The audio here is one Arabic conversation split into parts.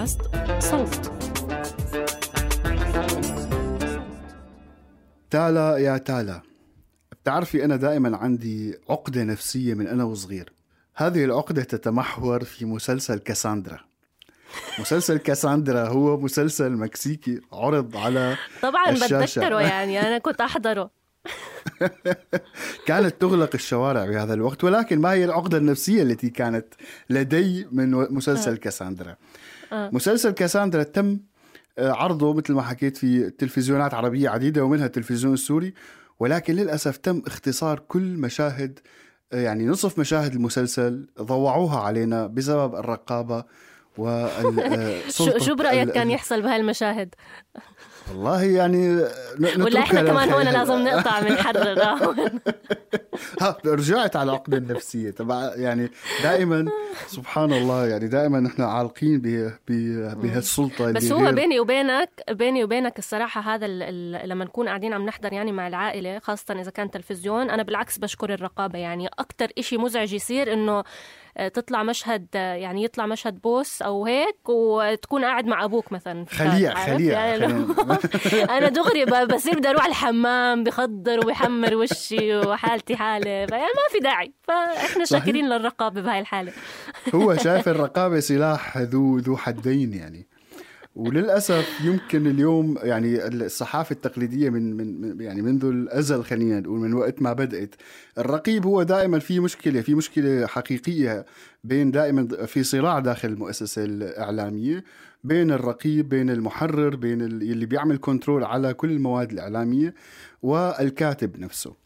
بودكاست صوت. تالا يا تالا بتعرفي أنا دائما عندي عقدة نفسية من أنا وصغير. هذه العقدة تتمحور في مسلسل كاساندرا. مسلسل كاساندرا هو مسلسل مكسيكي عرض على طبعا الشاشة. بتذكره يعني أنا كنت أحضره. كانت تغلق الشوارع بهذا الوقت ولكن ما هي العقدة النفسية التي كانت لدي من مسلسل كاساندرا. مسلسل كاساندرا تم آه، عرضه مثل ما حكيت في تلفزيونات عربية عديدة ومنها التلفزيون السوري ولكن للأسف تم اختصار كل مشاهد آه، يعني نصف مشاهد المسلسل ضوعوها علينا بسبب الرقابة وال شو شو برأيك كان يحصل بهالمشاهد؟ والله يعني ولا إحنا كمان هون. لازم نقطع بنحرر هون ها رجعت على العقدة النفسية. تبع يعني دائما سبحان الله يعني دائما نحن عالقين ب- ب- بهالسلطة اللي بس هو بيني وبينك بيني وبينك الصراحة هذا لما نكون قاعدين عم نحضر يعني مع العائلة خاصة إذا كان تلفزيون أنا بالعكس بشكر الرقابة. يعني أكتر إشي مزعج يصير آه، تطلع مشهد يعني يطلع مشهد بوس أو هيك وتكون قاعد مع أبوك مثلا خليع؟ خليع يعني أنا دغري بصير بدي أروح الحمام بخضر وبحمر وشي وحالتي حالة فيعني ما في داعي صحيح. شاكرين للرقابة بهاي الحالة هو شايف الرقابة سلاح ذو ذو حدين يعني وللأسف يمكن اليوم يعني الصحافة التقليدية من من يعني منذ الأزل خلينا نقول من وقت ما بدأت الرقيب هو دائما في مشكلة في مشكلة حقيقية بين دائما في صراع داخل المؤسسة الإعلامية بين الرقيب بين المحرر بين اللي بيعمل كنترول على كل المواد الإعلامية والكاتب نفسه.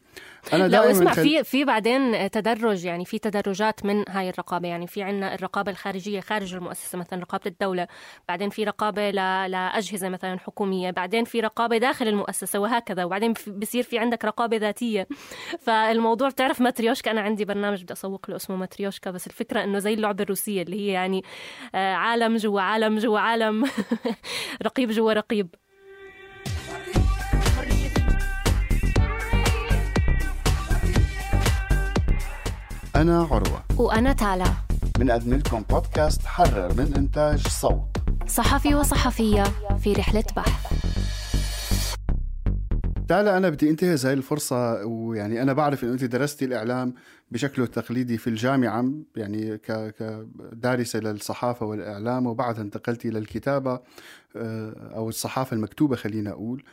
لا دائما اسمع خل- في في بعدين تدرج يعني في تدرجات من هاي الرقابة. يعني في عنا الرقابة الخارجية خارج المؤسسة مثلا رقابة الدولة بعدين في رقابة ل... لأجهزة مثلا حكومية بعدين في رقابة داخل المؤسسة وهكذا. وبعدين بصير في عندك رقابة ذاتية. فالموضوع بتعرف ماتريوشكا؟ أنا عندي برنامج بدي أسوق له اسمه ماتريوشكا بس الفكرة إنه زي اللعبة الروسية اللي هي يعني آه، عالم جوا عالم جوا عالم رقيب جوا رقيب. أنا عروة. وأنا تالا. بنقدم لكم بودكاست حرر من إنتاج صوت. صحفي وصحفية في رحلة بحث. تالا أنا بدي انتهز هاي الفرصة ويعني أنا بعرف إنه انت درستي الإعلام بشكله التقليدي في الجامعة يعني كدارسة للصحافة والإعلام وبعدها انتقلتي للكتابة آه، أو الصحافة المكتوبة خلينا أقول.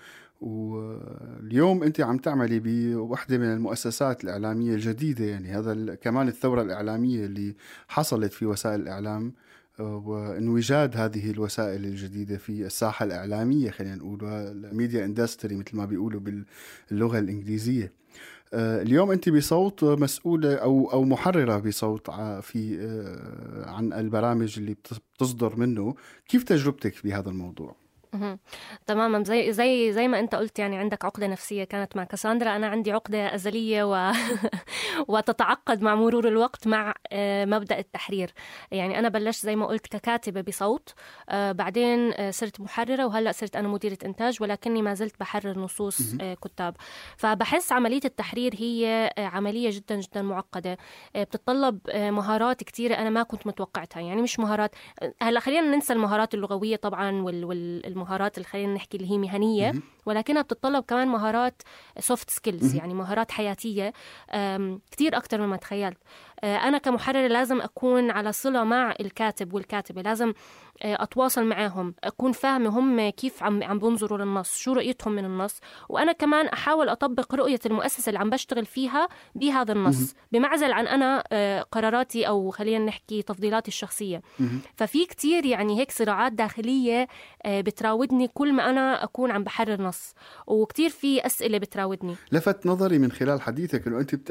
واليوم أنت عم تعملي بوحدة من المؤسسات الإعلامية الجديدة يعني هذا كمان الثورة الإعلامية اللي حصلت في وسائل الإعلام آه، وانوجاد هذه الوسائل الجديدة في الساحة الإعلامية خلينا نقول والميديا إندستري مثل ما بيقولوا باللغة الإنجليزية. آه، اليوم أنت بصوت مسؤولة أو أو محررة بصوت ع- في آه، عن البرامج اللي بت- بتصدر منه، كيف تجربتك بهذا الموضوع؟ تماما. زي زي زي ما أنت قلت يعني عندك عقدة نفسية كانت مع كاساندرا. أنا عندي عقدة أزلية و... وتتعقد مع مرور الوقت مع آه، مبدأ التحرير. يعني أنا بلشت زي ما قلت ككاتبة بصوت. آه، بعدين آه، صرت محررة وهلأ صرت أنا مديرة إنتاج ولكني ما زلت بحرر نصوص كتاب. فبحس عملية التحرير هي عملية جدا جدا معقدة. بتتطلب مهارات كثيره أنا ما كنت متوقعتها. يعني مش مهارات هلأ خلينا ننسى المهارات اللغوية طبعا وال- والمهارات المهارات اللي خلينا نحكي اللي هي مهنية ولكنها بتتطلب كمان مهارات soft skills يعني مهارات حياتية كثير أكثر مما تخيلت. أنا كمحررة لازم أكون على صلة مع الكاتب والكاتبة لازم آه، أتواصل معاهم أكون فاهمة هم كيف عم عم بنظروا للنص شو رؤيتهم من النص وأنا كمان أحاول أطبق رؤية المؤسسة اللي عم بشتغل فيها بهذا النص بمعزل عن أنا آه، قراراتي أو خلينا نحكي تفضيلاتي الشخصية. ففي كتير يعني هيك صراعات داخلية بتراودني كل ما أنا أكون عم بحرر نص وكتير في أسئلة بتراودني. لفت نظري من خلال حديثك إنه أنت بت...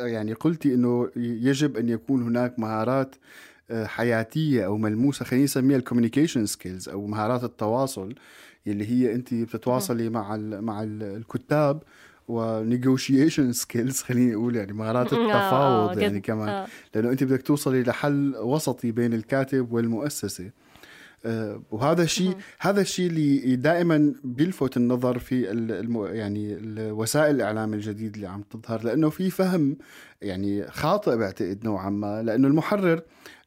يعني قلتي إنه يجب أن يكون هناك مهارات آه، حياتية أو ملموسة خلينا نسميها ال communication skills أو مهارات التواصل اللي هي أنت بتتواصلي مع ال مع ال الكتاب و negotiation skills خليني أقول يعني مهارات آه، التفاوض يعني. كمان آه. لأنه أنت بدك توصلي لحل وسطي بين الكاتب والمؤسسة وهذا الشيء هذا الشيء اللي دائما بيلفت النظر في الم... يعني وسائل الإعلام الجديد اللي عم تظهر لأنه في فهم يعني خاطئ بعتقد نوعا ما لأنه المحرر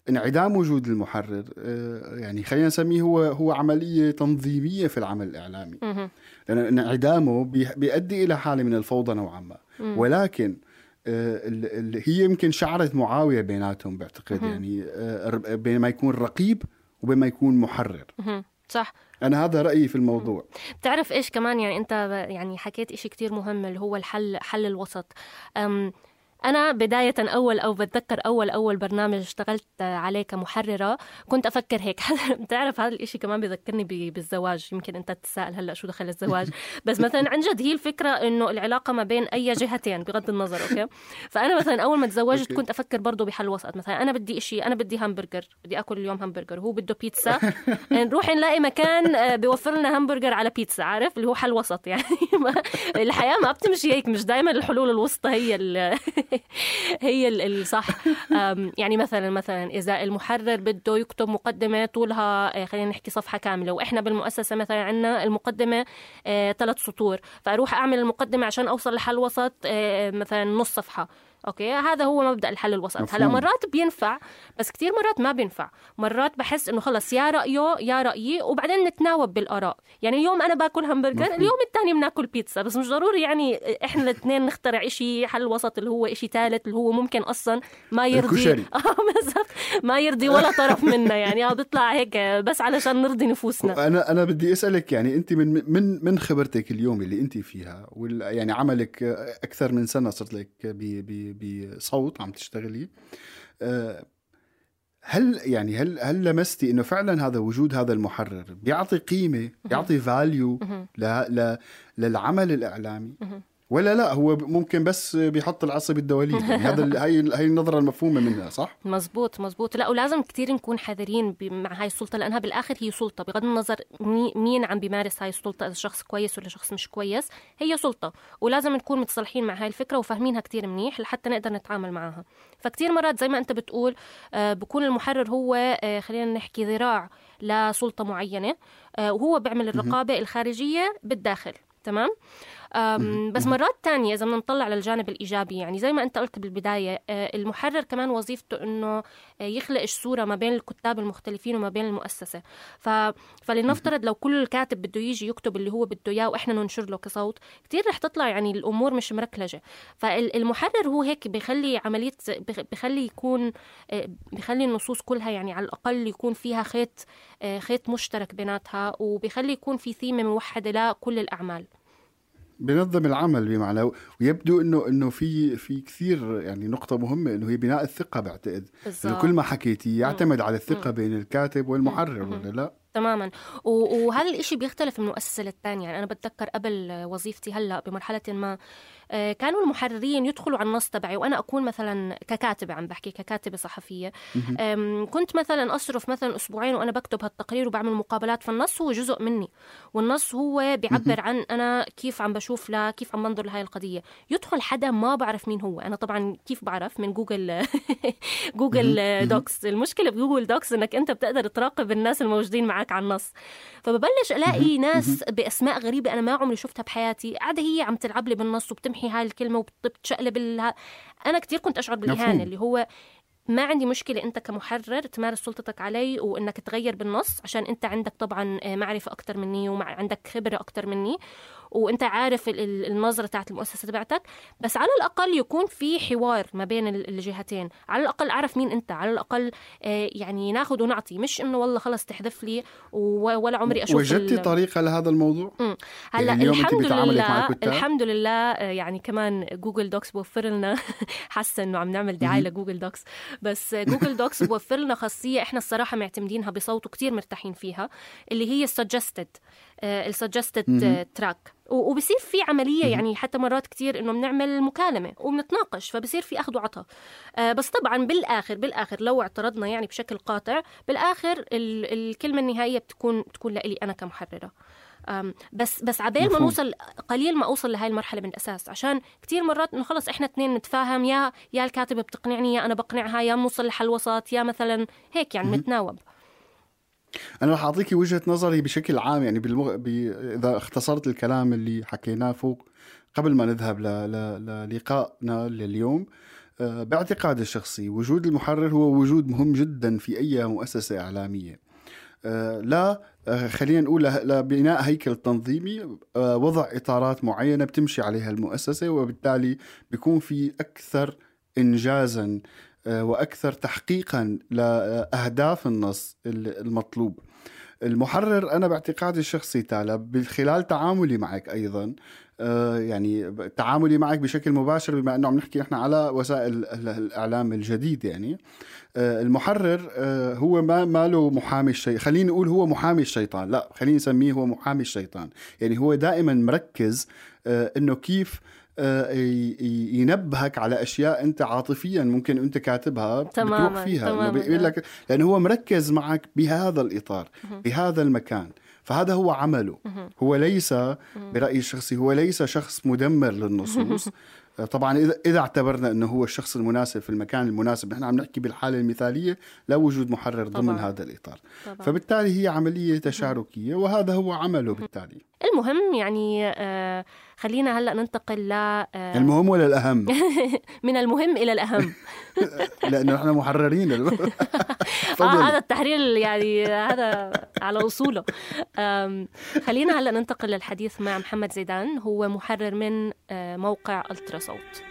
انعدام وجود المحرر آه، يعني خلينا نسميه هو هو عملية تنظيمية في العمل الإعلامي. لأن انعدامه بي- بيؤدي إلى حالة من الفوضى نوعا ما. ولكن آه، هي يمكن شعرة معاوية بيناتهم بعتقد يعني آه، الر- بين ما يكون رقيب وبين ما يكون محرر. صح. أنا هذا رأيي في الموضوع. بتعرف إيش كمان؟ يعني أنت يعني حكيت إشي كتير مهم اللي هو الحل حل الوسط. أم أنا بداية أول أو بتذكر أول أول برنامج اشتغلت عليه كمحررة كنت أفكر هيك. بتعرف هذا الإشي كمان بذكرني بالزواج. يمكن أنت تتساءل هلأ شو دخل الزواج. بس مثلا عن جد هي الفكرة إنه العلاقة ما بين أي جهتين بغض النظر أوكي؟ فأنا مثلا أول ما تزوجت. كنت أفكر برضه بحل وسط. مثلا أنا بدي إشي أنا بدي همبرجر بدي أكل اليوم همبرجر هو بده بيتزا. نروح نلاقي مكان آه، بيوفر لنا همبرجر على بيتزا عارف؟ اللي هو حل وسط يعني. ما- الحياة ما بتمشي هيك مش دائما الحلول الوسطى هي هي ال- الصح. يعني مثلا مثلا إذا المحرر بده يكتب مقدمة طولها آه، خلينا نحكي صفحة كاملة وإحنا بالمؤسسة مثلا عندنا المقدمة ثلاث سطور فأروح أعمل المقدمة عشان أوصل لحل وسط آه، مثلا نص صفحة. أوكي هذا هو مبدأ الحل الوسط. هلأ. مرات بينفع بس كثير مرات ما بينفع. مرات بحس إنه خلص يا رأيه يا رأيي وبعدين نتناوب بالآراء. يعني اليوم أنا باكل همبرجر مفهوم. اليوم الثاني بناكل بيتزا. بس مش ضروري يعني إحنا الاثنين نخترع إشي حل وسط اللي هو إشي ثالث اللي هو ممكن أصلا ما يرضي. بالضبط. ما يرضي ولا طرف منا. يعني آه بيطلع هيك بس علشان نرضي نفوسنا. أنا أنا بدي أسألك يعني أنت من من من خبرتك اليوم اللي أنت فيها وال يعني عملك آه، أكثر من سنة صرت لك ب- بصوت عم تشتغلي. آه، هل يعني هل هل لمستي إنه فعلا هذا وجود هذا المحرر بيعطي قيمة بيعطي value للعمل الإعلامي؟ ولا لا هو ممكن بس بيحط العصا بالدواليب يعني هذا هاي هاي النظرة المفهومة منها صح؟ مزبوط مزبوط لا ولازم كتير نكون حذرين مع هاي السلطة لأنها بالآخر هي سلطة. بغض النظر مي- مين عم بيمارس هاي السلطة إذا شخص كويس ولا شخص مش كويس هي سلطة. ولازم نكون متصالحين مع هاي الفكرة وفاهمينها كتير منيح لحتى نقدر نتعامل معها. فكتير مرات زي ما أنت بتقول آه، بكون المحرر هو آه، خلينا نحكي ذراع لسلطة معينة آه، وهو بيعمل الرقابة الخارجية بالداخل تمام؟ بس مرات تانية إذا بدنا نطلع للجانب الإيجابي يعني زي ما أنت قلت بالبداية آه، المحرر كمان وظيفته إنه آه، يخلق صورة ما بين الكتاب المختلفين وما بين المؤسسة. ف... فلنفترض لو كل كاتب بده يجي يكتب اللي هو بده إياه وإحنا ننشر له كصوت كتير رح تطلع يعني الأمور مش مركلجة. فالمحرر هو هيك بيخلي عملية بخ- بيخلي يكون آه، بيخلي النصوص كلها يعني على الأقل يكون فيها خيط خيط مشترك بيناتها وبيخلي يكون في ثيمة موحدة لكل الأعمال. بنظم العمل بمعنى ويبدو إنه إنه في في كثير يعني نقطة مهمة إنه هي بناء الثقة بعتقد إنه. كل ما حكيتي يعتمد على الثقة بين الكاتب والمحرر ولا لا؟ تماما. وهذا الإشي بيختلف من مؤسسة للتانية. يعني أنا بتذكر قبل وظيفتي هلأ بمرحلة ما آه، كانوا المحررين يدخلوا على النص تبعي وأنا أكون مثلا ككاتبة عم بحكي ككاتبة صحفية. كنت مثلا أصرف مثلا أسبوعين وأنا بكتب هالتقرير وبعمل مقابلات فالنص هو جزء مني. والنص هو بيعبر عن أنا كيف عم بشوف لا كيف عم بنظر لهاي القضية. يدخل حدا ما بعرف مين هو. أنا طبعا كيف بعرف؟ من Google Google Docs. المشكلة ب Google Docs إنك أنت بتقدر تراقب الناس الموجودين معك على النص. فببلش ألاقي ناس بأسماء غريبة أنا ما عمري شفتها بحياتي. قاعدة هي عم تلعب لي بالنص وبتمحي هاي الكلمة وبتشقلب ال... أنا كثير كنت أشعر بالإهانة. اللي هو ما عندي مشكلة أنت كمحرر تمارس سلطتك علي وإنك تغير بالنص عشان أنت عندك طبعا آه، معرفة أكتر مني وعندك خبرة أكتر مني. وانت عارف النظره تاعت المؤسسة تبعتك بس على الأقل يكون في حوار ما بين الجهتين. على الأقل أعرف مين أنت على الأقل آه، يعني ناخذ ونعطي. مش إنه والله خلص تحذف لي ولا عمري أشوف وجدتي طريقة لهذا الموضوع؟ هلأ يعني الحمد لله الحمد لله يعني كمان Google Docs بوفر لنا حاسة إنه عم نعمل دعاية ل Google Docs. بس Google Docs بوفر لنا خاصية إحنا الصراحة معتمدينها بصوت وكثير مرتاحين فيها اللي هي السجستد السجستد تراك وبصير في عملية يعني حتى مرات كثير إنه بنعمل مكالمة وبنتناقش فبصير في أخذ وعطاء. آه بس طبعا بالآخر بالآخر لو اعترضنا يعني بشكل قاطع بالآخر الكلمة النهائية بتكون بتكون لي أنا كمحررة. بس بس عبال ما نوصل قليل ما أوصل لهي المرحلة من الأساس. عشان كثير مرات إنه خلص إحنا اثنين نتفاهم يا يا الكاتبة بتقنعني يا أنا بقنعها يا بنوصل لحل وسط يا مثلا هيك يعني نتناوب أنا رح اعطيكي وجهة نظري بشكل عام يعني بالمغ... ب... إذا اختصرت الكلام اللي حكيناه فوق قبل ما نذهب ل... ل... للقائنا لليوم آه، باعتقادي الشخصي وجود المحرر هو وجود مهم جدا في أي مؤسسة إعلامية. آه، لا آه، خلينا نقول لبناء هيكل تنظيمي وضع إطارات معينة بتمشي عليها المؤسسة وبالتالي بيكون في أكثر انجازا آه، وأكثر تحقيقا لأهداف النص المطلوب. المحرر أنا باعتقادي الشخصي تعالى من خلال تعاملي معك أيضا آه، يعني تعاملي معك بشكل مباشر بما أنه عم نحكي نحن على وسائل الإعلام الجديد يعني. آه، المحرر هو ما ما له محامي الشيطان خليني نقول هو محامي الشيطان. لا خليني نسميه هو محامي الشيطان. يعني هو دائما مركز إنه كيف آه، ينبهك على أشياء أنت عاطفيا ممكن أنت كاتبها تماما بتروح فيها تماما بيقول لك لأنه هو مركز معك بهذا الإطار بهذا المكان. فهذا هو عمله. هو ليس برأيي الشخصي هو ليس شخص مدمر للنصوص. آه، طبعا اذا إذا اعتبرنا إنه هو الشخص المناسب في المكان المناسب نحن عم نحكي بالحالة المثالية لا وجود محرر ضمن طبعا. هذا الإطار. طبعا. فبالتالي هي عملية تشاركية وهذا هو عمله بالتالي. المهم يعني آه خلينا هلا ننتقل ل آه المهم ولا الأهم؟ من المهم إلى الأهم. لأنه إحنا محررين. آه هذا التحرير يعني هذا على أصوله. خلينا هلا ننتقل للحديث مع محمد زيدان. هو محرر من آه موقع ألترا صوت.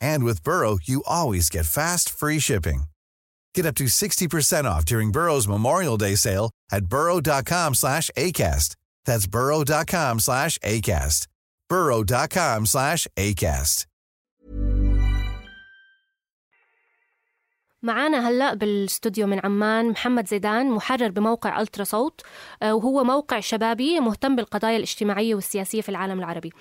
And with Burrow, you always get fast, free shipping. Get up to 60% off during Burrow's Memorial Day sale at burrow.com slash ACAST. That's burrow.com slash ACAST. burrow.com slash ACAST. معانا هلا بالاستوديو من عمان محمد زيدان محرر بموقع الترا صوت آه، وهو موقع شبابي مهتم بالقضايا الاجتماعيه والسياسيه في العالم العربي.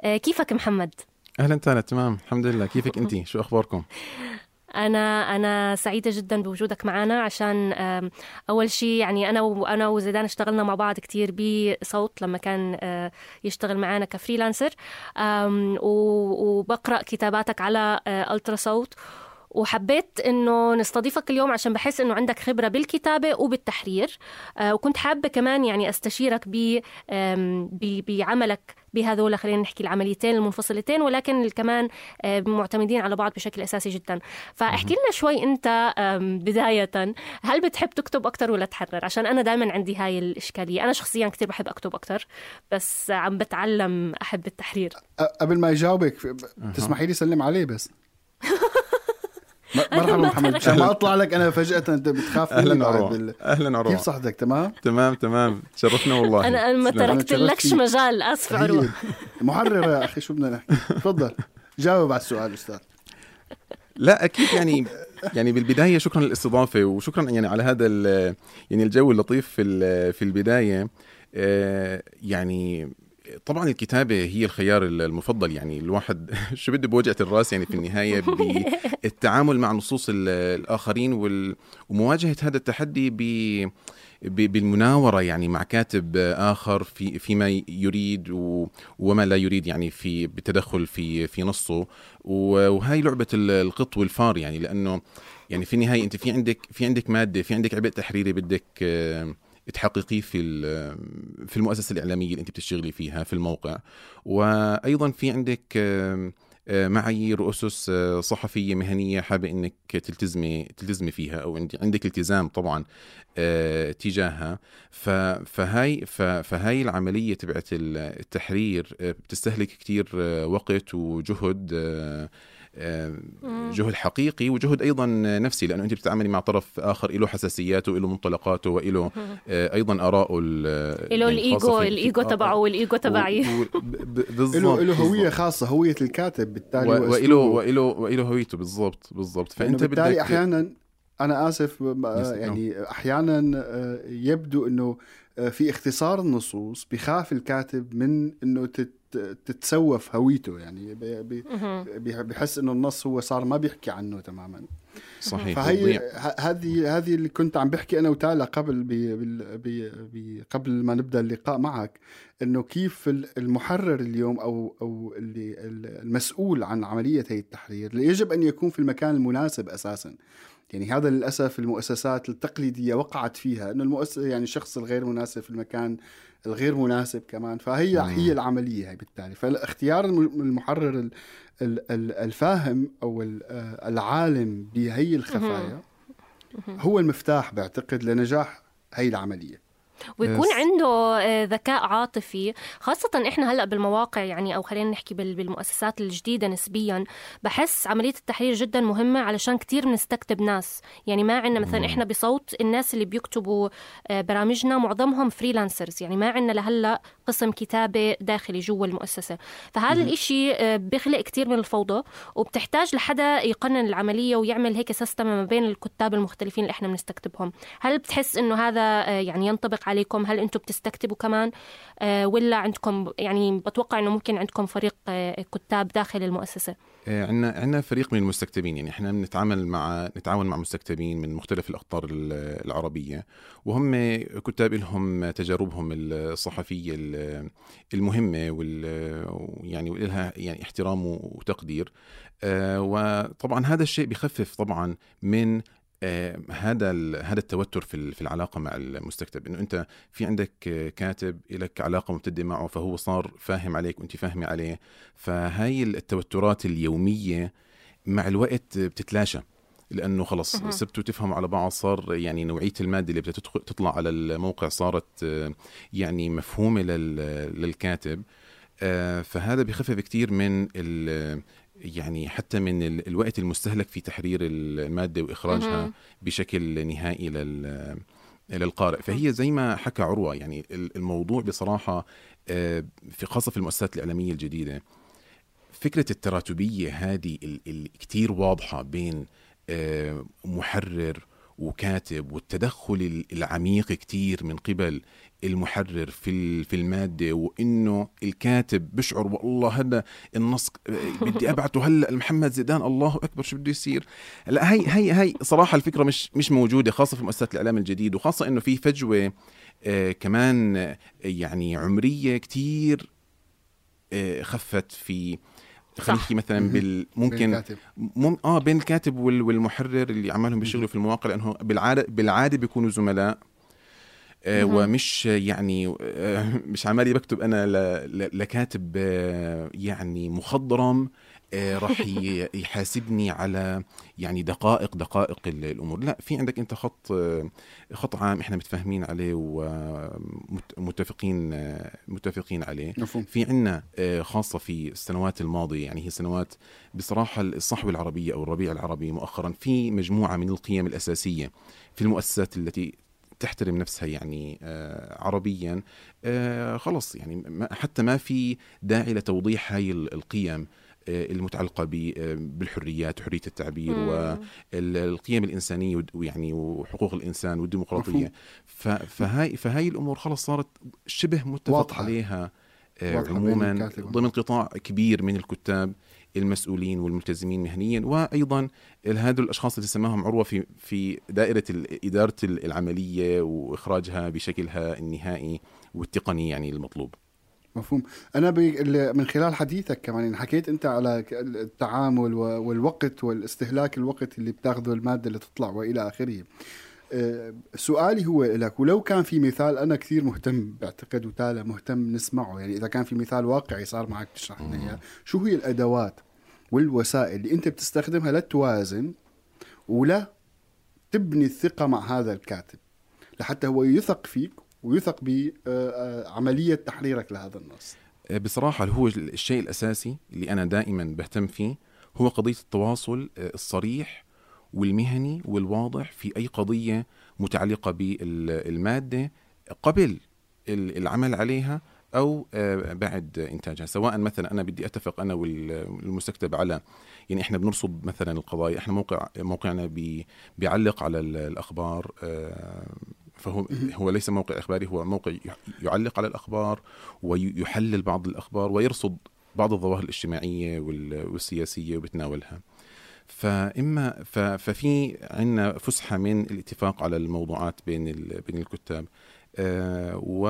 آه، كيفك محمد؟ أهلا تانا تمام. الحمد لله. كيفك أنت؟ شو أخباركم؟ أنا أنا سعيدة جدا بوجودك معنا عشان أول شيء يعني أنا وأنا وزيدان اشتغلنا مع بعض كثير بصوت لما كان آه، يشتغل معنا كفريلانسر. وبقرأ كتاباتك على ألترا صوت. وحبيت إنه نستضيفك اليوم عشان بحس إنه عندك خبرة بالكتابة وبالتحرير. آه، وكنت حابة كمان يعني أستشيرك ب بعملك بهذول خلينا نحكي العمليتين المنفصلتين ولكن كمان آه، معتمدين على بعض بشكل أساسي جدا. فاحكي لنا شوي أنت بداية هل بتحب تكتب أكثر ولا تحرر؟ عشان أنا دائما عندي هاي الإشكالية. أنا شخصيا كثير بحب أكتب أكثر بس عم بتعلم أحب التحرير. قبل ما يجاوبك تسمحي لي سلم عليه بس. مرحبا محمد. عشان ما أطلع لك أنا فجأة أنت بتخاف أهلا عروه بال... أهلا عروه كيف صحتك؟ تمام؟ تمام تمام. تشرفنا والله. أنا أنا ما. تركت لكش. مجال أسف عروة. محرر يا أخي شو بدنا نحكي؟ تفضل. جاوب على السؤال أستاذ. لا أكيد يعني يعني بالبداية شكرا للاستضافة وشكرا يعني على هذا ال- يعني الجو اللطيف في ال- في البداية. آه، يعني طبعا الكتابة هي الخيار المفضل يعني الواحد شو بده بوجعة الرأس يعني في النهاية بالتعامل مع نصوص ال- الآخرين وال- ومواجهة هذا التحدي ب ب- بالمناورة يعني مع كاتب آخر في فيما يريد و- وما لا يريد يعني في بالتدخل في في نصه. و- وهاي لعبة ال- القط والفار يعني لأنه يعني في النهاية أنت في عندك في عندك مادة في عندك عبء تحريري بدك آه، تحققيه في في المؤسسة الإعلامية اللي أنت بتشتغلي فيها في الموقع. وأيضا في عندك آه، معايير وأسس آه، صحفية مهنية حابة أنك تلتزمي تلتزمي فيها عندي- عندك التزام طبعا آه، تجاهها. فهاي فهاي العملية تبعت ال- التحرير بتستهلك كتير آه، وقت وجهد جهد حقيقي وجهد أيضا نفسي لأنه أنت بتتعاملي مع طرف آخر له حساسياته له منطلقاته وله آه، أيضا اراءه له يعني الإيجو الإيجو تبعه والإيجو تبعي بالضبط له هوية. خاصة هوية الكاتب بالتالي و- وإله وأسلوبه. وإله وإله هويته بالضبط بالضبط فأنت بالتالي بدك أحيانا أنا آسف يعني أحيانا آه، يبدو إنه في اختصار النصوص بخاف الكاتب من إنه تت تتسوف هويته. يعني بي- بي- بي- بحس إنه النص هو صار ما بيحكي عنه تماما. صحيح. فهي هذه هذه اللي كنت عم بحكي أنا وتالا قبل بي بال- بي بي قبل ما نبدأ اللقاء معك إنه كيف ال- المحرر اليوم أو أو اللي ال- المسؤول عن عملية هي التحرير. اللي يجب أن يكون في المكان المناسب أساسا. يعني هذا للأسف المؤسسات التقليدية وقعت فيها إنه المؤسسه يعني الشخص الغير مناسب في المكان الغير مناسب كمان فهي مم. هي العملية هي بالتالي. فاختيار الم- المحرر ال- ال- ال- الفاهم أو ال- آه، العالم بهي الخفايا هو المفتاح بعتقد لنجاح هي العملية. ويكون يس. عنده آه، ذكاء عاطفي خاصة إحنا هلأ بالمواقع يعني أو خلينا نحكي بال- بالمؤسسات الجديدة نسبيا بحس عملية التحرير جدا مهمة علشان كتير بنستكتب ناس. يعني ما عندنا مثلا إحنا بصوت الناس اللي بيكتبوا آه، برامجنا معظمهم freelancers يعني ما عندنا لهلأ قسم كتابة داخلي جوا المؤسسة. فهذا الإشي آه، بيخلق كتير من الفوضى وبتحتاج لحدا يقنن العملية ويعمل هيك system ما بين الكتاب المختلفين اللي إحنا بنستكتبهم. هل بتحس إنه هذا يعني ينطبق عليكم. هل أنتم بتستكتبوا كمان؟ آه، ولا عندكم يعني بتوقع إنه ممكن عندكم فريق آه، كتاب داخل المؤسسة؟ عندنا عندنا فريق من المستكتبين. يعني إحنا بنتعامل مع نتعاون مع مستكتبين من مختلف الأقطار ال- العربية. وهم كتاب لهم تجاربهم الصحفية ال- المهمة وال يعني ولها يعني احترام وتقدير. آه، وطبعا هذا الشيء بخفف طبعا من آه، هذا ال- هذا التوتر في في العلاقة مع المستكتب. إنه أنت في عندك آه، كاتب لك علاقة ممتده معه فهو صار فاهم عليك وأنت فاهمة عليه. فهاي التوترات اليومية مع الوقت بتتلاشى لأنه خلص. صرتوا تفهموا على بعض صار يعني نوعية المادة اللي بدها تطلع على الموقع صارت آه، يعني مفهومة لل- للكاتب. آه، فهذا بخفف كتير من يعني حتى من ال- الوقت المستهلك في تحرير المادة وإخراجها. بشكل نهائي لل للقارئ فهي زي ما حكى عروة يعني ال- الموضوع بصراحة آه، في خاصة في المؤسسات الإعلامية الجديدة فكرة التراتبية هذه كتير واضحة بين آه، محرر وكاتب والتدخل ال- العميق كتير من قبل المحرر في في المادة وإنه الكاتب بشعر والله هذا النص بدي أبعته هلأ لمحمد زيدان الله أكبر شو بده يصير؟ لا هي هي هي صراحة الفكرة مش مش موجودة خاصة في مؤسسات الإعلام الجديد وخاصة إنه في فجوة آه، كمان آه، يعني عمرية كتير آه، خفت في نحكي مثلا. بال ممكن الكاتب. مم... آه بين الكاتب وال... والمحرر اللي عمالهم بيشتغلوا في المواقع لأنه بالعاده بالعادة بيكونوا زملاء آه. ومش يعني آه مش عمالي بكتب أنا ل... ل... لكاتب آه يعني مخضرم آه راح ي... يحاسبني على يعني دقائق دقائق ال- الأمور. لا في عندك أنت خط آه خط عام إحنا متفاهمين عليه ومتفقين متفقين عليه. مفهوم. في عنا آه، خاصة في السنوات الماضية يعني هي سنوات بصراحة الصحوة العربية أو الربيع العربي مؤخرا في مجموعة من القيم الأساسية في المؤسسات التي تحترم نفسها يعني آه، عربيا. آه، خلص يعني ما- حتى ما في داعي لتوضيح هاي ال- القيم. آه، المتعلقة ب- آه، بالحريات وحرية التعبير مم. والقيم الإنسانية ود- ويعني وحقوق مفهوم. ف- فهاي فهاي الأمور خلص صارت شبه متفق واضحة. عليها آه، واضحة عموما ضمن قطاع كبير من الكتاب المسؤولين والملتزمين مهنيا وأيضا هذول الأشخاص اللي سماهم عروة في في دائرة إدارة ال- العملية وإخراجها بشكلها النهائي والتقني يعني المطلوب. مفهوم. أنا من خلال حديثك كمان يعني حكيت أنت على التعامل والوقت والاستهلاك الوقت اللي بتاخذه المادة اللي تطلع وإلى آخره. أه، سؤالي هو لك ولو كان في مثال أنا كثير مهتم بعتقد وتالا مهتم نسمعه يعني إذا كان في مثال واقعي صار معك تشرح لنا إياه. شو هي الأدوات والوسائل اللي أنت بتستخدمها لتوازن ولا تبني الثقة مع هذا الكاتب؟ لحتى هو يثق فيك ويثق بعمليه تحريرك لهذا النص. آه، بصراحة هو الشيء الأساسي اللي أنا دائما بهتم فيه هو قضية التواصل آه، الصريح والمهني والواضح في أي قضية متعلقة بالمادة قبل ال- العمل عليها أو آه، بعد إنتاجها. سواء مثلا أنا بدي أتفق أنا وال- والمستكتب على يعني إحنا بنرصد مثلا القضايا إحنا موقع موقعنا بي بيعلق على ال- الأخبار آه، فهو هو ليس موقع إخباري هو موقع يعلق على الأخبار ويحلل بعض الأخبار ويرصد بعض الظواهر الاجتماعية وال- والسياسية وبتناولها. فإما ففي عندنا فسحة من الاتفاق على الموضوعات بين بين الكتاب. آه، و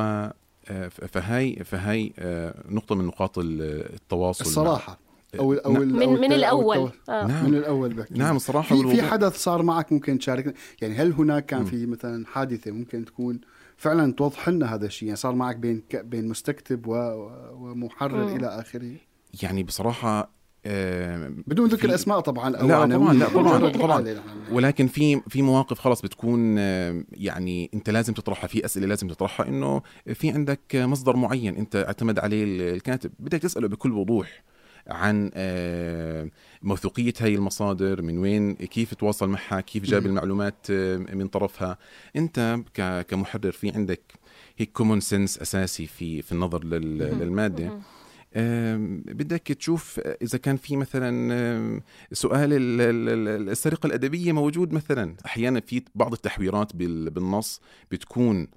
آه، ف- فهاي فهاي آه، نقطة من نقاط ال- التواصل مع- الصراحة. أو أو نعم. ال- من أو من أو الأول آه. نعم من الأول بكتير. نعم الصراحة في في. حدث صار معك ممكن تشاركنا يعني هل هناك كان. في مثلا حادثة ممكن تكون فعلا توضح لنا هذا الشيء يعني صار معك بين ك- بين مستكتب و- ومحرر مم. إلى آخره يعني بصراحة آه، بدون ذكر في- أسماء طبعا أو لا،. طبعاً، لا، طبعاً، طبعاً. ولكن في في مواقف خلص بتكون آه، يعني أنت لازم تطرحها في أسئلة لازم تطرحها إنه في عندك مصدر معين أنت اعتمد عليه الكاتب بدك تسأله بكل وضوح عن آه، موثوقية هاي المصادر من وين كيف تواصل معها كيف جاب. المعلومات آه، من طرفها أنت ك- كمحرر في عندك هيك common sense أساسي في في النظر لل- مهم. للمادة مهم. آم، بدك تشوف إذا كان في مثلا سؤال ال- ال- ال- السرقة الأدبية موجود مثلا أحيانا في بعض التحويرات بال- بالنص بتكون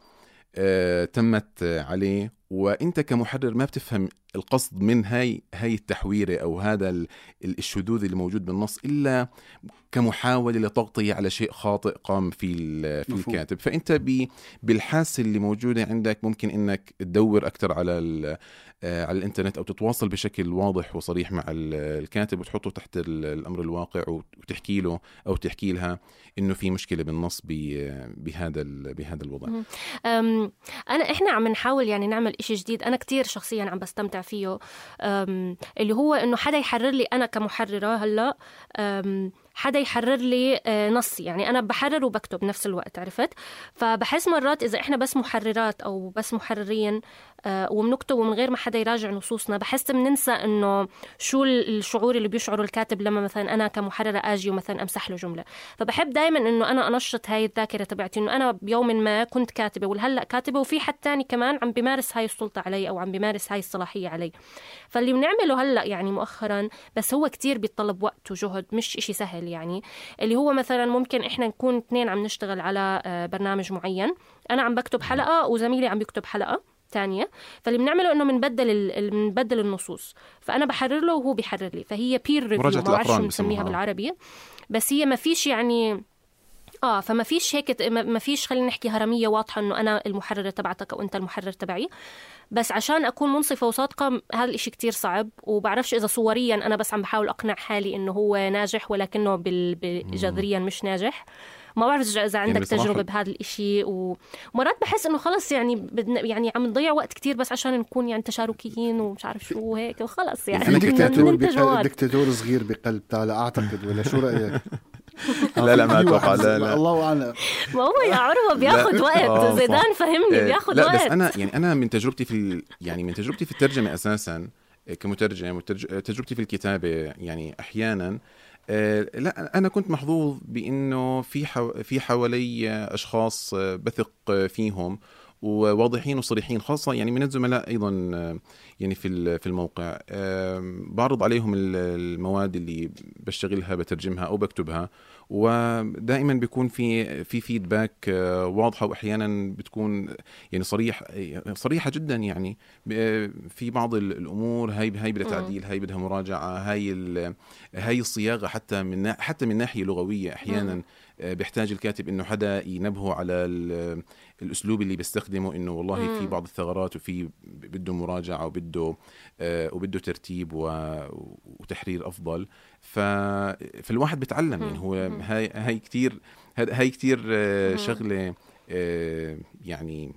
آه، تمت آه، عليه وأنت كمحرر ما بتفهم القصد من هاي هاي التحويرة أو هذا ال- ال- الشذوذ اللي موجود بالنص إلا كمحاولة لتغطية على شيء خاطئ قام في ال- في. الكاتب. فأنت بالحاسه اللي موجودة عندك ممكن إنك تدور أكثر على آه، على الإنترنت أو تتواصل بشكل واضح وصريح مع ال- الكاتب وتحطه تحت ال- الأمر الواقع وتحكي له أو تحكي لها إنه في مشكلة بالنص بهذا بهذا الوضع. أنا إحنا عم نحاول يعني نعمل إشي جديد. أنا كتير شخصيا عم بستمتع فيه. اللي هو إنه حدا يحرر لي أنا كمحررة هلأ حدا يحرر لي آه، نصي. يعني أنا بحرر وبكتب نفس الوقت عرفت؟ فبحس مرات إذا إحنا بس محررات أو بس محررين آه، وبنكتب ومن غير ما حدا يراجع نصوصنا بحس بننسى إنه شو الشعور اللي بيشعره الكاتب لما مثلا أنا كمحررة آجي ومثلا أمسح له جملة. فبحب دائما إنه أنا أنشط هاي الذاكرة تبعتي إنه أنا بيوم ما كنت كاتبة والهلا كاتبة وفي حد تاني كمان عم بيمارس هاي السلطة علي أو عم بيمارس هاي الصلاحية علي. فاللي بنعمله هلأ يعني مؤخرا بس هو كتير بيتطلب وقت وجهد مش إشي سهل. يعني اللي هو مثلا ممكن إحنا نكون اثنين عم نشتغل على آه، برنامج معين. أنا عم بكتب حلقة وزميلي عم بيكتب حلقة تانية. فاللي بنعمله إنه بنبدل بنبدل النصوص. فأنا بحرر له وهو بيحرر لي. فهي peer review ما بعرف شو بنسميها. بالعربي بس هي ما فيش يعني آه فما فيش هيك ما فيش خلينا نحكي هرمية واضحة إنه أنا المحررة تبعتك أو أنت المحرر تبعي بس عشان أكون منصفة وصادقة هذا الإشي كتير صعب وبعرفش إذا صوريا أنا بس عم بحاول أقنع حالي إنه هو ناجح ولكنه بال... جذريا مش ناجح ما بعرف اذا عندك بصراحة- تجربة بهذا الإشي و- ومرات بحس إنه خلص يعني بدنا يعني عم نضيع وقت كتير بس عشان نكون يعني تشاركيين ومش عارف شو وهيك وخلص يعني دكتاتور. دكتاتور صغير بقلب تالا أعتقد ولا شو رأيك؟ لا لا ما أتوقع واحد- لا لا الله أعلم ما هو يا عروة بياخد لا. وقت آه،. زيدان فهمني بياخد لا وقت بس أنا يعني أنا من تجربتي في. يعني من تجربتي في الترجمة أساسا كمترجم وتجربتي في الكتابة يعني أحيانا آه، لا أنا كنت محظوظ بإنه في حو... في حوالي أشخاص آه، بثق فيهم وواضحين وصريحين خاصة يعني من الزملاء أيضا آه، يعني في في الموقع. بعرض عليهم ال- المواد اللي بشتغلها بترجمها أو بكتبها ودائما بيكون في في فيدباك آه، واضحة وأحيانا بتكون يعني صريح صريحة جدا يعني. في بعض ال- الأمور هاي هاي بدها تعديل هاي بدها مراجعة هاي هاي الصياغة حتى من حتى من ناحية لغوية أحيانا آه، بيحتاج الكاتب إنه حدا ينبهه على ال- الأسلوب اللي بيستخدمه إنه والله في بعض الثغرات وفي بده مراجعة وبده آه، وبده ترتيب و- وتحرير أفضل. ف فالواحد بيتعلم يعني هو هاي هاي كثير هاي كثير آه، شغلة آه، يعني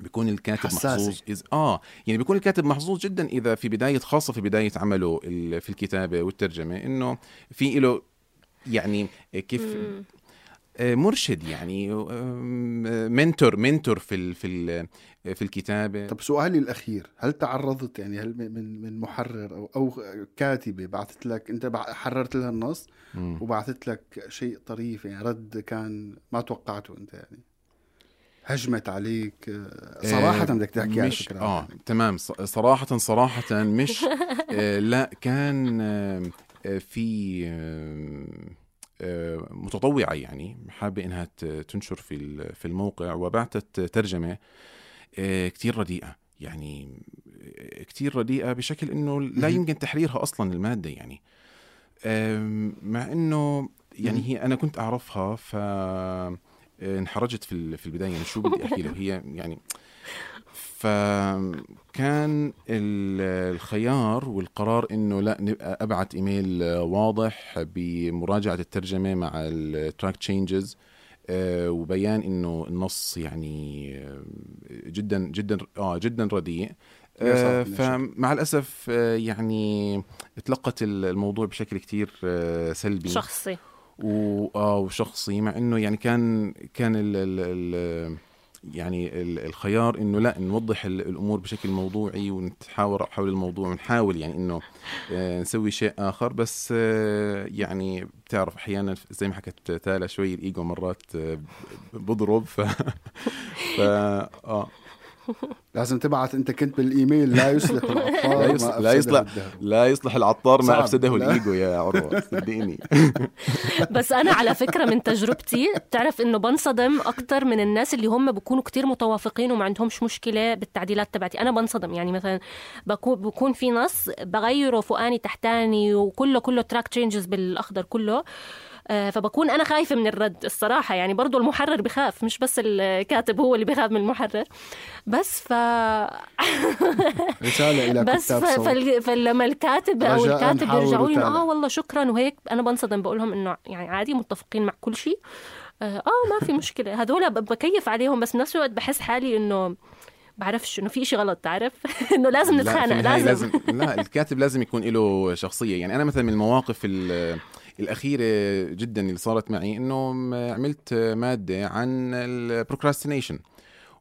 بيكون الكاتب حساسة. محظوظ إذ آه يعني بيكون الكاتب محظوظ جدا إذا في بداية خاصة في بداية عمله ال- في الكتابة والترجمة إنه في له يعني كيف آه، مرشد يعني آم، منتور منتور في ال في ال في الكتابه طب سؤالي الأخير هل تعرضت يعني هل من- من محرر أو أو كاتبة بعثت لك أنت حررت لها النص. وبعثت لك شيء طريف يعني رد كان ما توقعته أنت يعني؟ هجمت عليك آه، صراحة آه، بدك تحكي على مش فكرة. آه تمام ص- صراحة صراحة مش آه لا كان آه آه، في آه متطوعة يعني حابة إنها تنشر في في الموقع وبعثت ترجمة آه، كتير رديئة يعني آه، كتير رديئة بشكل إنه لا يمكن تحريرها أصلا المادة يعني. مع إنه يعني هي أنا كنت أعرفها ف آه، انحرجت في في البداية يعني شو بدي أحكي له؟ هي يعني فكان ال- الخيار والقرار إنه لا نبقى أبعت إيميل آه، واضح بمراجعة الترجمة مع ال track changes وبيان إنه النص يعني آه، جدا جدا آه جدا رديء. آه، فمع الأسف آه، يعني تلقت ال- الموضوع بشكل كتير آه، سلبي. شخصي. و... آه وشخصي مع إنه يعني كان كان ال... ال... يعني ال- الخيار إنه لا نوضح ال- الأمور بشكل موضوعي ونتحاور حول الموضوع ونحاول يعني إنه آه، نسوي شيء آخر. بس آه، يعني بتعرف أحيانا زي ما حكت تالا شوي الإيجو مرات آه، بضرب. ف ف آه. لازم تبعت انت كنت بالإيميل لا يصلح العطار لا يصلح لا يصلح. لا يصلح العطار ما أفسده لا. الإيجو يا عروة صدقيني بس أنا على فكرة من تجربتي بتعرف إنه بنصدم أكثر من الناس اللي هم بيكونوا كتير متوافقين وما عندهمش مشكلة بالتعديلات تبعتي أنا بنصدم يعني مثلا بكون بكون في نص بغيره فوقاني تحتاني وكله كله track changes بالأخضر كله فبكون أنا خايفة من الرد الصراحة. يعني برضو المحرر بخاف مش بس الكاتب هو اللي بخاف من المحرر. بس ف رسالة إلى بس ف... فلما الكاتب أو الكاتب حاولوا يرجعوا لي. آه والله شكرا وهيك أنا بنصدم بقول لهم إنه يعني عادي متفقين مع كل شيء. آه آه، ما في مشكلة. هذول بكيف عليهم بس بنفس الوقت بحس حالي إنه بعرفش إنه في شيء غلط تعرف؟ إنه لازم لا، نتخانق النهاية لازم, لازم لا الكاتب لازم يكون له شخصية. يعني أنا مثلا من المواقف ال- الأخيرة جدا اللي صارت معي إنه عملت مادة عن ال procrastination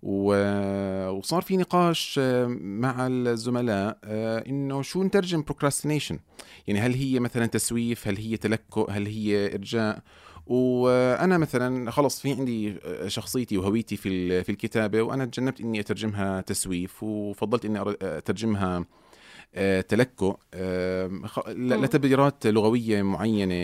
وصار في نقاش مع الزملاء آه، إنه شو نترجم procrastination يعني هل هي مثلا تسويف؟ هل هي تلكؤ؟ هل هي إرجاء؟ وأنا مثلا خلص في عندي شخصيتي وهويتي في في الكتابة وأنا تجنبت إني أترجمها تسويف وفضلت إني أترجمها آه، تلكؤ آه، خ- ل- لتبريرات لغوية معينة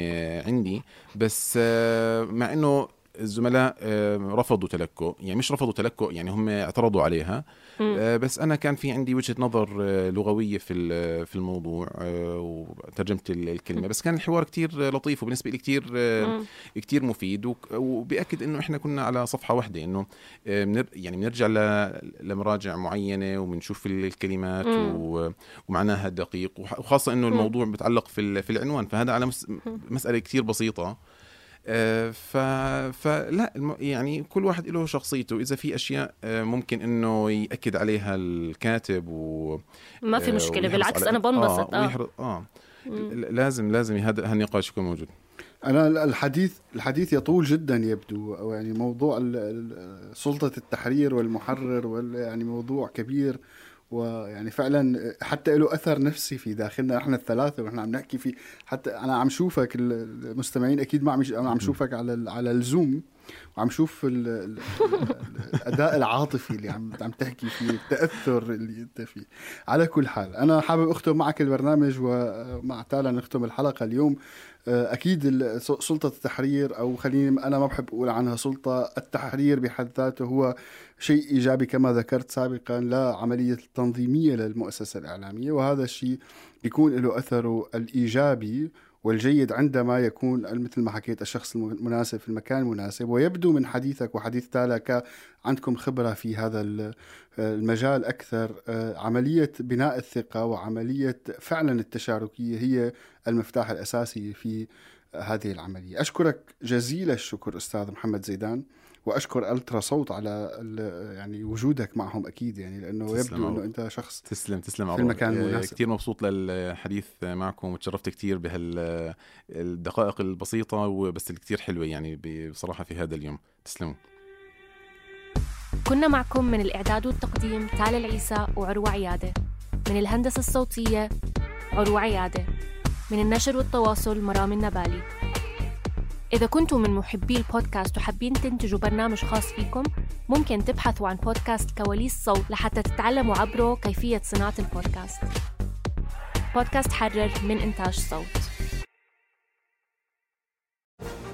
عندي بس آه، مع إنه الزملاء آه، رفضوا تلكؤ يعني مش رفضوا تلكؤ يعني هم اعترضوا عليها. آه، بس أنا كان في عندي وجهة نظر آه، لغوية في في الموضوع آه، وترجمت ال- الكلمة. بس كان الحوار كتير لطيف وبالنسبة لي كتير آه، مم. كتير مفيد. وبياكد إنه إحنا كنا على صفحة واحدة إنه آه، يعني بنرجع لمراجع معينة وبنشوف ال- الكلمات ومعناها الدقيق وخاصة إنه. الموضوع بتعلق في في العنوان. فهذا على مس- مسألة كتير بسيطة. آه، ف فلا يعني كل واحد له شخصيته. إذا في أشياء آه، ممكن إنه يأكد عليها الكاتب و ما في آه، مشكلة بالعكس أنا بنبسط. آه, آه, ويحرص- آه. لازم لازم هذا هالنقاش يكون موجود. أنا الحديث الحديث يطول جدا يبدو يعني موضوع ال- ال- سلطة التحرير والمحرر وال يعني موضوع كبير. ويعني فعلا حتى له أثر نفسي في داخلنا إحنا الثلاثة وإحنا عم نحكي فيه حتى أنا عم شوفك ال- المستمعين أكيد ما عم عم شوفك على على الزوم. وعم شوف ال- ال- ال- الأداء العاطفي اللي عم عم تحكي فيه التأثر اللي أنت فيه. على كل حال أنا حابب أختم معك البرنامج ومع تالا نختم الحلقة اليوم. أكيد ال- سلطة التحرير أو خليني أنا ما بحب أقول عنها سلطة التحرير بحد ذاته هو شيء إيجابي كما ذكرت سابقا لعمليه التنظيميه للمؤسسة الإعلامية وهذا الشيء بيكون له أثره الإيجابي والجيد عندما يكون مثل ما حكيت الشخص المناسب في المكان المناسب ويبدو من حديثك وحديث تالا عندكم خبرة في هذا ال- المجال أكثر. آه، عملية بناء الثقة وعملية فعلا التشاركية هي المفتاح الأساسي في هذه العملية. أشكرك جزيل الشكر أستاذ محمد زيدان. وأشكر ألترا صوت على ال- يعني وجودك معهم أكيد يعني لأنه تسلم يبدو. أنه أنت شخص تسلم تسلم في. المكان آه، المناسب. كثير مبسوط للحديث معكم وتشرفت كثير بهالدقائق البسيطة وبس كثير حلوة يعني بصراحة في هذا اليوم تسلموا كنا معكم من الإعداد والتقديم تالا العيسى وعروة عيادة من الهندسة الصوتية عروة عيادة من النشر والتواصل مرام النبالي إذا كنتم من محبي البودكاست وحابين تنتجوا برنامج خاص فيكم ممكن تبحثوا عن بودكاست كواليس صوت لحتى تتعلموا عبره كيفية صناعة البودكاست. بودكاست حرر من إنتاج صوت.